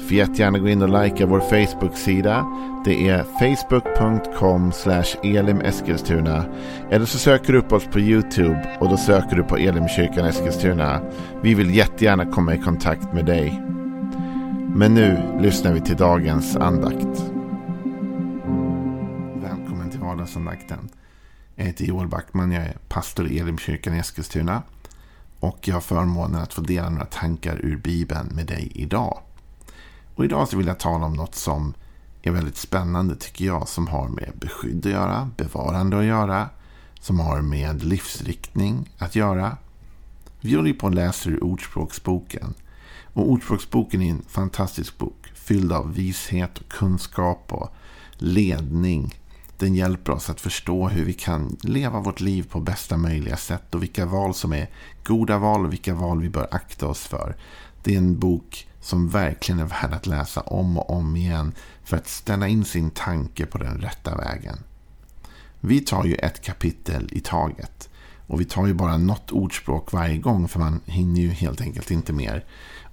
Får jättegärna gå in och likea vår Facebook-sida. Det är facebook.com elimeskilstuna. Eller så söker du upp oss på YouTube och då söker du på Elimkyrkan Eskilstuna. Vi vill jättegärna komma i kontakt med dig. Men nu lyssnar vi till dagens andakt. Välkommen till vardagsandakten. Jag heter Joel Backman, jag är pastor i Elimkyrkan i Eskilstuna. Och jag har förmånen att få dela några tankar ur Bibeln med dig idag. Och idag så vill jag tala om något som är väldigt spännande tycker jag. Som har med beskydd att göra, bevarande att göra. Som har med livsriktning att göra. Vi håller på och läser ur Ordspråksboken. Och Ordspråksboken är en fantastisk bok. Fylld av vishet och kunskap och ledning. Den hjälper oss att förstå hur vi kan leva vårt liv på bästa möjliga sätt. Och vilka val som är goda val och vilka val vi bör akta oss för. Det är en bok som verkligen är värd att läsa om och om igen för att ställa in sin tanke på den rätta vägen. Vi tar ju ett kapitel i taget. Och vi tar ju bara något ordspråk varje gång för man hinner ju helt enkelt inte mer.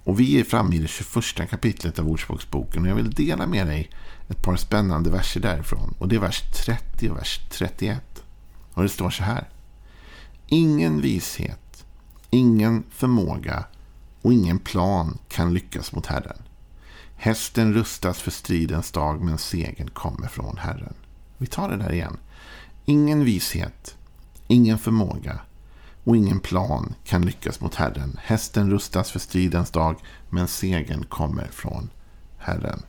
Och vi är framme i det 21 kapitlet av Ordspråksboken och jag vill dela med dig ett par spännande verser därifrån. Och det är vers 30 och vers 31. Och det står så här. Ingen vishet, ingen förmåga och ingen plan kan lyckas mot Herren. Hästen rustas för stridens dag, men segern kommer från Herren. Vi tar det där igen. Ingen vishet, ingen förmåga och ingen plan kan lyckas mot Herren. Hästen rustas för stridens dag, men segern kommer från Herren.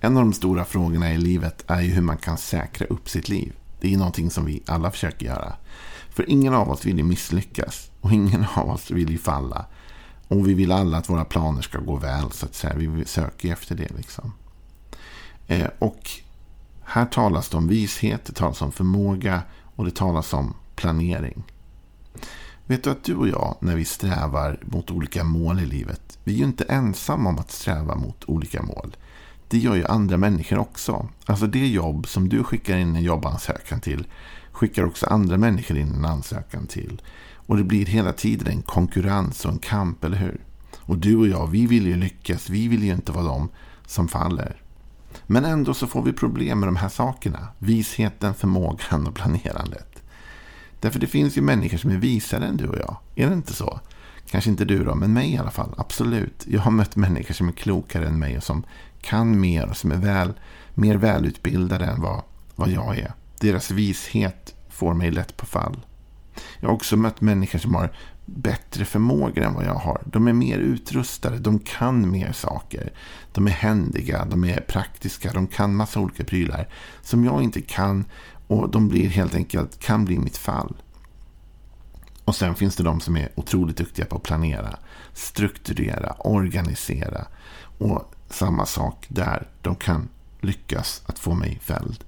En av de stora frågorna i livet är ju hur man kan säkra upp sitt liv. Det är någonting som vi alla försöker göra. För ingen av oss vill ju misslyckas. Och ingen av oss vill ju falla. Och vi vill alla att våra planer ska gå väl. så att säga. Vi söker efter det. liksom. Eh, och här talas det om vishet, det talas om förmåga och det talas om planering. Vet du att du och jag, när vi strävar mot olika mål i livet, vi är ju inte ensamma om att sträva mot olika mål. Det gör ju andra människor också. Alltså det jobb som du skickar in en jobbansökan till skickar också andra människor in en ansökan till. Och det blir hela tiden en konkurrens och en kamp, eller hur? Och du och jag, vi vill ju lyckas. Vi vill ju inte vara de som faller. Men ändå så får vi problem med de här sakerna. Visheten, förmågan och planerandet. Därför det finns ju människor som är visare än du och jag. Är det inte så? Kanske inte du då, men mig i alla fall. Absolut. Jag har mött människor som är klokare än mig och som kan mer och som är väl, mer välutbildade än vad, vad jag är. Deras vishet får mig lätt på fall. Jag har också mött människor som har bättre förmågor än vad jag har. De är mer utrustade, de kan mer saker. De är händiga, de är praktiska, de kan massa olika prylar som jag inte kan och de blir helt enkelt, kan bli mitt fall. Och sen finns det de som är otroligt duktiga på att planera, strukturera, organisera. Och samma sak där, de kan lyckas att få mig fälld.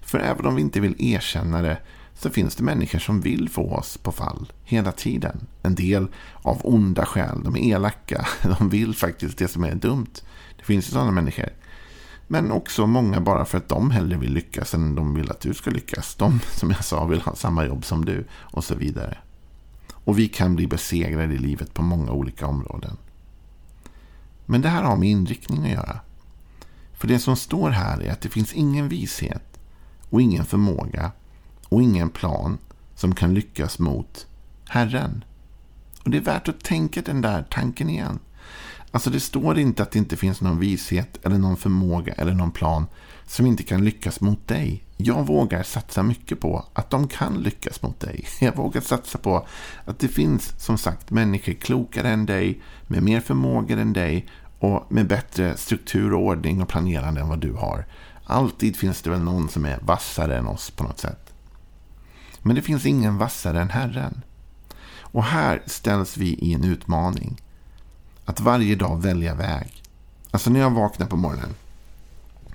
För även om vi inte vill erkänna det så finns det människor som vill få oss på fall hela tiden. En del av onda skäl. De är elaka. De vill faktiskt det som är dumt. Det finns ju sådana människor. Men också många bara för att de hellre vill lyckas än de vill att du ska lyckas. De, som jag sa, vill ha samma jobb som du och så vidare. Och vi kan bli besegrade i livet på många olika områden. Men det här har med inriktning att göra. För det som står här är att det finns ingen vishet och ingen förmåga och ingen plan som kan lyckas mot Herren. Och Det är värt att tänka den där tanken igen. Alltså det står inte att det inte finns någon vishet eller någon förmåga eller någon plan som inte kan lyckas mot dig. Jag vågar satsa mycket på att de kan lyckas mot dig. Jag vågar satsa på att det finns som sagt människor klokare än dig, med mer förmågor än dig och med bättre struktur och ordning och planerande än vad du har. Alltid finns det väl någon som är vassare än oss på något sätt. Men det finns ingen vassare än Herren. Och här ställs vi i en utmaning. Att varje dag välja väg. Alltså när jag vaknar på morgonen.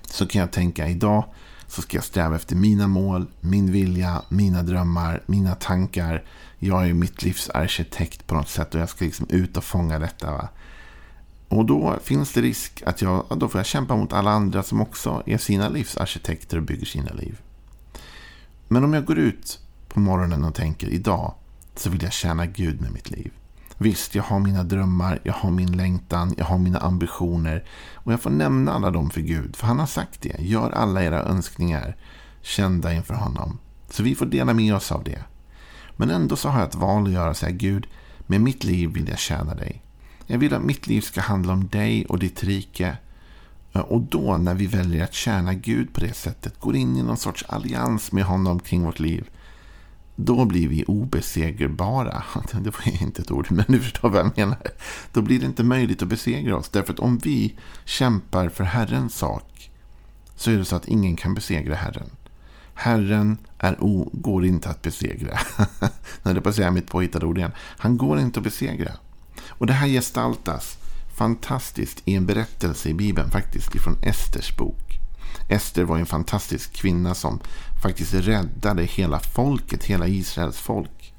så kan jag tänka idag så ska jag sträva efter mina mål, min vilja, mina drömmar, mina tankar. Jag är mitt livs arkitekt på något sätt och jag ska liksom ut och fånga detta. Va? Och då finns det risk att jag, då får jag kämpa mot alla andra som också är sina livs arkitekter och bygger sina liv. Men om jag går ut på morgonen och tänker idag så vill jag tjäna Gud med mitt liv. Visst, jag har mina drömmar, jag har min längtan, jag har mina ambitioner. Och jag får nämna alla dem för Gud, för han har sagt det. Gör alla era önskningar kända inför honom. Så vi får dela med oss av det. Men ändå så har jag ett val att göra. Säga Gud, med mitt liv vill jag tjäna dig. Jag vill att mitt liv ska handla om dig och ditt rike. Eh, och då när vi väljer att tjäna Gud på det sättet, går in i någon sorts allians med honom kring vårt liv, då blir vi obesegerbara. Det var inte ett ord, men du förstår vad jag menar. Då blir det inte möjligt att besegra oss. Därför att om vi kämpar för Herrens sak så är det så att ingen kan besegra Herren. Herren är o, går inte att besegra. När det säga mitt påhittade ord igen. Han går inte att besegra. Och det här gestaltas fantastiskt i en berättelse i Bibeln, faktiskt ifrån Esters bok. Ester var en fantastisk kvinna som faktiskt räddade hela folket, hela Israels folk.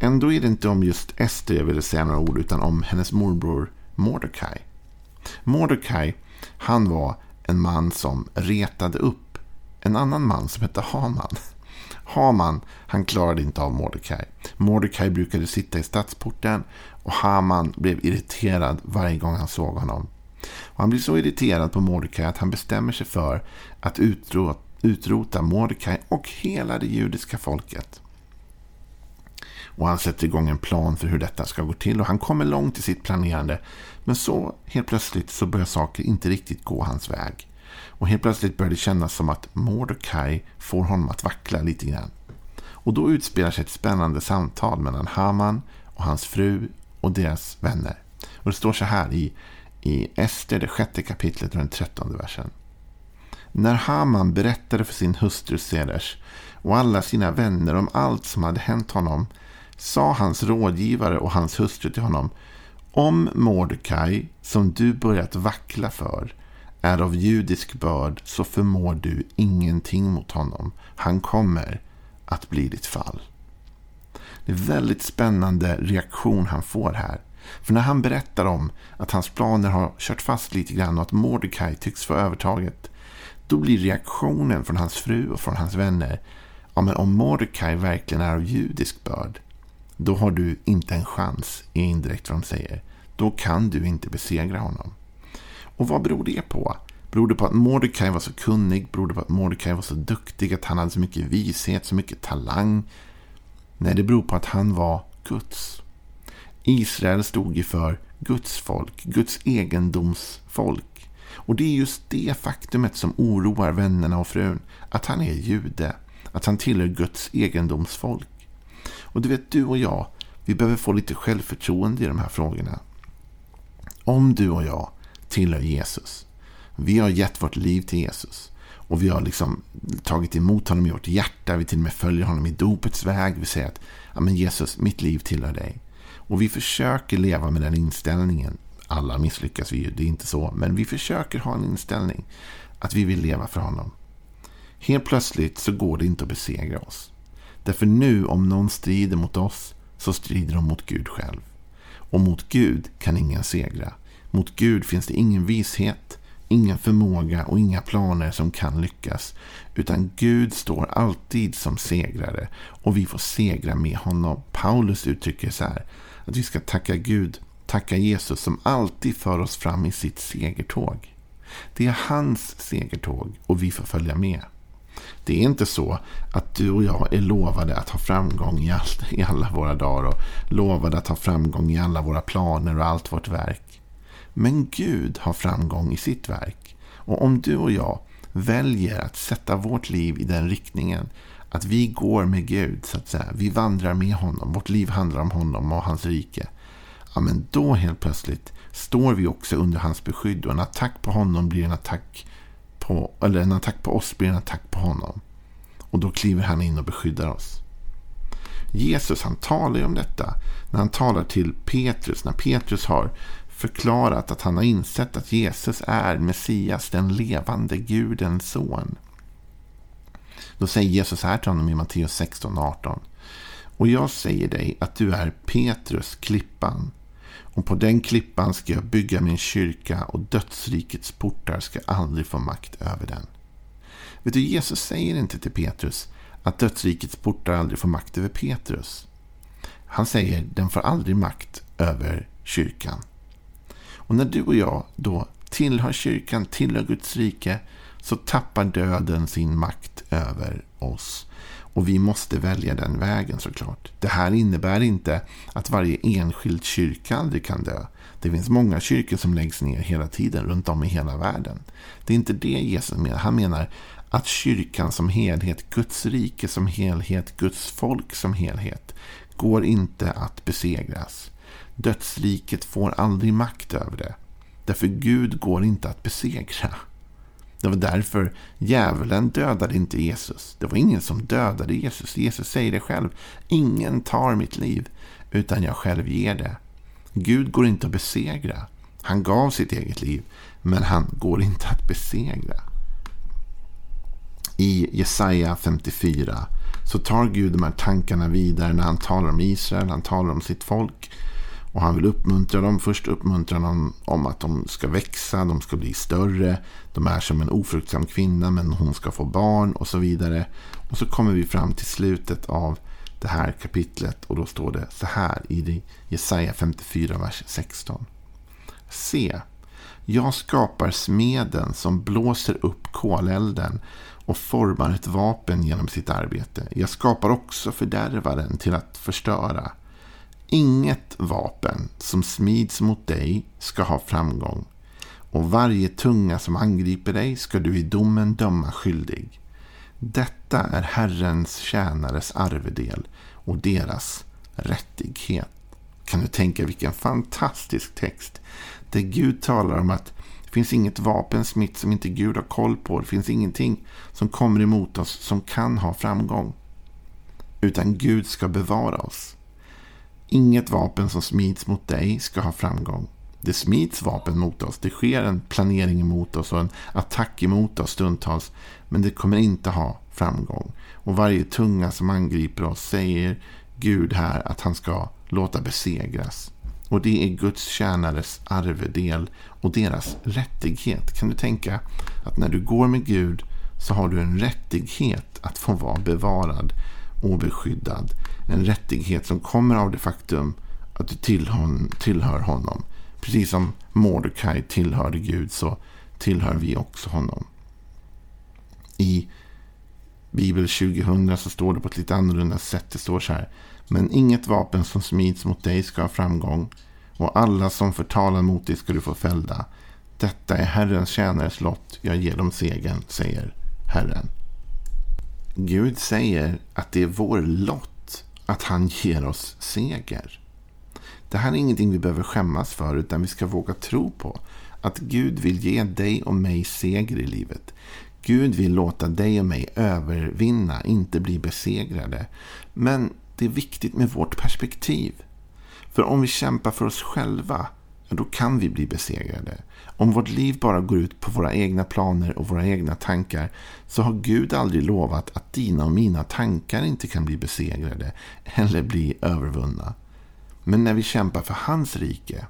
Ändå är det inte om just Ester jag vill säga några ord, utan om hennes morbror Mordecai. Mordecai, han var en man som retade upp en annan man som hette Haman. Haman, han klarade inte av Mordecai. Mordecai brukade sitta i stadsporten och Haman blev irriterad varje gång han såg honom. Och han blir så irriterad på Mordecai att han bestämmer sig för att utrota, utrota Mordecai och hela det judiska folket. Och han sätter igång en plan för hur detta ska gå till och han kommer långt i sitt planerande. Men så helt plötsligt så börjar saker inte riktigt gå hans väg. Och helt plötsligt börjar det kännas som att Mordecai får honom att vackla lite grann. Och då utspelar sig ett spännande samtal mellan Haman och hans fru och deras vänner. Och det står så här i i Ester, det sjätte kapitlet och den trettonde versen. När Haman berättade för sin hustru Seders och alla sina vänner om allt som hade hänt honom sa hans rådgivare och hans hustru till honom Om Mordecai, som du börjat vackla för, är av judisk börd så förmår du ingenting mot honom. Han kommer att bli ditt fall. Det är en väldigt spännande reaktion han får här. För när han berättar om att hans planer har kört fast lite grann och att Mordecai tycks få övertaget. Då blir reaktionen från hans fru och från hans vänner. Ja, men om Mordecai verkligen är av judisk börd. Då har du inte en chans, är indirekt vad de säger. Då kan du inte besegra honom. Och vad beror det på? Beror det på att Mordecai var så kunnig? Beror det på att Mordecai var så duktig? Att han hade så mycket vishet, så mycket talang? Nej, det beror på att han var Guds. Israel stod ju för Guds folk, Guds egendomsfolk. Och det är just det faktumet som oroar vännerna och frun. Att han är jude. Att han tillhör Guds egendomsfolk. Och du vet, du och jag, vi behöver få lite självförtroende i de här frågorna. Om du och jag tillhör Jesus. Vi har gett vårt liv till Jesus. Och vi har liksom tagit emot honom i vårt hjärta. Vi till och med följer honom i dopets väg. Vi säger att ja, men Jesus, mitt liv tillhör dig. Och vi försöker leva med den inställningen. Alla misslyckas vi ju, det är inte så. Men vi försöker ha en inställning att vi vill leva för honom. Helt plötsligt så går det inte att besegra oss. Därför nu om någon strider mot oss så strider de mot Gud själv. Och mot Gud kan ingen segra. Mot Gud finns det ingen vishet, ingen förmåga och inga planer som kan lyckas. Utan Gud står alltid som segrare och vi får segra med honom. Paulus uttrycker så här. Att vi ska tacka Gud, tacka Jesus som alltid för oss fram i sitt segertåg. Det är hans segertåg och vi får följa med. Det är inte så att du och jag är lovade att ha framgång i, all, i alla våra dagar och lovade att ha framgång i alla våra planer och allt vårt verk. Men Gud har framgång i sitt verk. Och om du och jag väljer att sätta vårt liv i den riktningen att vi går med Gud, så att säga. Vi vandrar med honom. Vårt liv handlar om honom och hans rike. Ja, men då helt plötsligt står vi också under hans beskydd. Och en attack på honom blir en attack på, eller en attack på oss blir en attack på honom. Och då kliver han in och beskyddar oss. Jesus han talar ju om detta när han talar till Petrus. När Petrus har förklarat att han har insett att Jesus är Messias, den levande Gudens son. Då säger Jesus här till honom i Matteus 16 och 18. Och jag säger dig att du är Petrus, klippan. Och på den klippan ska jag bygga min kyrka och dödsrikets portar ska aldrig få makt över den. Vet du, Jesus säger inte till Petrus att dödsrikets portar aldrig får makt över Petrus. Han säger den får aldrig makt över kyrkan. Och när du och jag då tillhör kyrkan, tillhör Guds rike, så tappar döden sin makt över oss. Och vi måste välja den vägen såklart. Det här innebär inte att varje enskild kyrka aldrig kan dö. Det finns många kyrkor som läggs ner hela tiden runt om i hela världen. Det är inte det Jesus menar. Han menar att kyrkan som helhet, Guds rike som helhet, Guds folk som helhet går inte att besegras. Dödsriket får aldrig makt över det. Därför Gud går inte att besegra. Det var därför djävulen dödade inte Jesus. Det var ingen som dödade Jesus. Jesus säger det själv. Ingen tar mitt liv, utan jag själv ger det. Gud går inte att besegra. Han gav sitt eget liv, men han går inte att besegra. I Jesaja 54 så tar Gud de här tankarna vidare när han talar om Israel, han talar om sitt folk. Och han vill uppmuntra dem. Först uppmuntra dem om att de ska växa, de ska bli större. De är som en ofruktsam kvinna men hon ska få barn och så vidare. Och så kommer vi fram till slutet av det här kapitlet och då står det så här i Jesaja 54, vers 16. Se, jag skapar smeden som blåser upp kolelden och formar ett vapen genom sitt arbete. Jag skapar också fördärvaren till att förstöra. Inget vapen som smids mot dig ska ha framgång och varje tunga som angriper dig ska du i domen döma skyldig. Detta är Herrens tjänares arvedel och deras rättighet. Kan du tänka vilken fantastisk text. Där Gud talar om att det finns inget vapen smitt som inte Gud har koll på. Det finns ingenting som kommer emot oss som kan ha framgång. Utan Gud ska bevara oss. Inget vapen som smids mot dig ska ha framgång. Det smids vapen mot oss. Det sker en planering emot oss och en attack emot oss stundtals. Men det kommer inte ha framgång. Och varje tunga som angriper oss säger Gud här att han ska låta besegras. Och det är Guds tjänares arvedel och deras rättighet. Kan du tänka att när du går med Gud så har du en rättighet att få vara bevarad och beskyddad. En rättighet som kommer av det faktum att du tillhör honom. Precis som Mordecai tillhörde Gud så tillhör vi också honom. I Bibel 2000 så står det på ett lite annorlunda sätt. Det står så här. Men inget vapen som smids mot dig ska ha framgång. Och alla som förtalar mot dig ska du få fällda. Detta är Herrens tjänares lott. Jag ger dem segern, säger Herren. Gud säger att det är vår lott att han ger oss seger. Det här är ingenting vi behöver skämmas för utan vi ska våga tro på att Gud vill ge dig och mig seger i livet. Gud vill låta dig och mig övervinna, inte bli besegrade. Men det är viktigt med vårt perspektiv. För om vi kämpar för oss själva, då kan vi bli besegrade. Om vårt liv bara går ut på våra egna planer och våra egna tankar så har Gud aldrig lovat att dina och mina tankar inte kan bli besegrade eller bli övervunna. Men när vi kämpar för hans rike,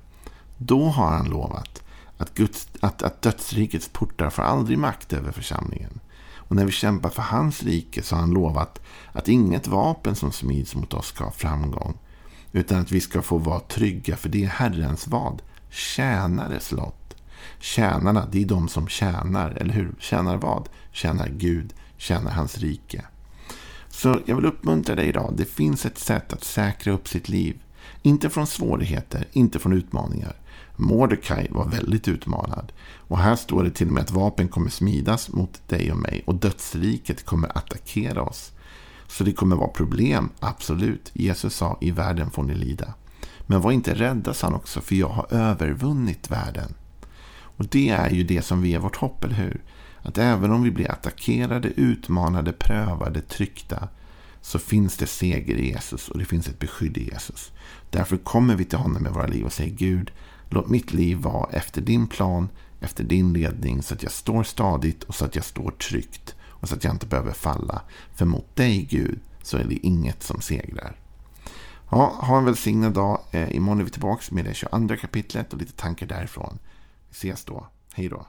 då har han lovat att, Guds, att, att dödsrikets portar får aldrig makt över församlingen. Och när vi kämpar för hans rike så har han lovat att inget vapen som smids mot oss ska ha framgång. Utan att vi ska få vara trygga för det är Herrens vad? Tjänare slott. Tjänarna, det är de som tjänar, eller hur? Tjänar vad? Tjänar Gud, tjänar hans rike. Så jag vill uppmuntra dig idag. Det finns ett sätt att säkra upp sitt liv. Inte från svårigheter, inte från utmaningar. Mordecai var väldigt utmanad. Och här står det till och med att vapen kommer smidas mot dig och mig och dödsriket kommer attackera oss. Så det kommer vara problem, absolut. Jesus sa i världen får ni lida. Men var inte rädda, sa han också, för jag har övervunnit världen. Och det är ju det som vi är vårt hopp, eller hur? Att även om vi blir attackerade, utmanade, prövade, tryckta så finns det seger i Jesus och det finns ett beskydd i Jesus. Därför kommer vi till honom med våra liv och säger Gud, Låt mitt liv vara efter din plan, efter din ledning så att jag står stadigt och så att jag står tryggt och så att jag inte behöver falla. För mot dig Gud så är det inget som segrar. Ja, ha en välsignad dag. Eh, imorgon är vi tillbaka med det 22 kapitlet och lite tankar därifrån. Vi ses då. Hej då.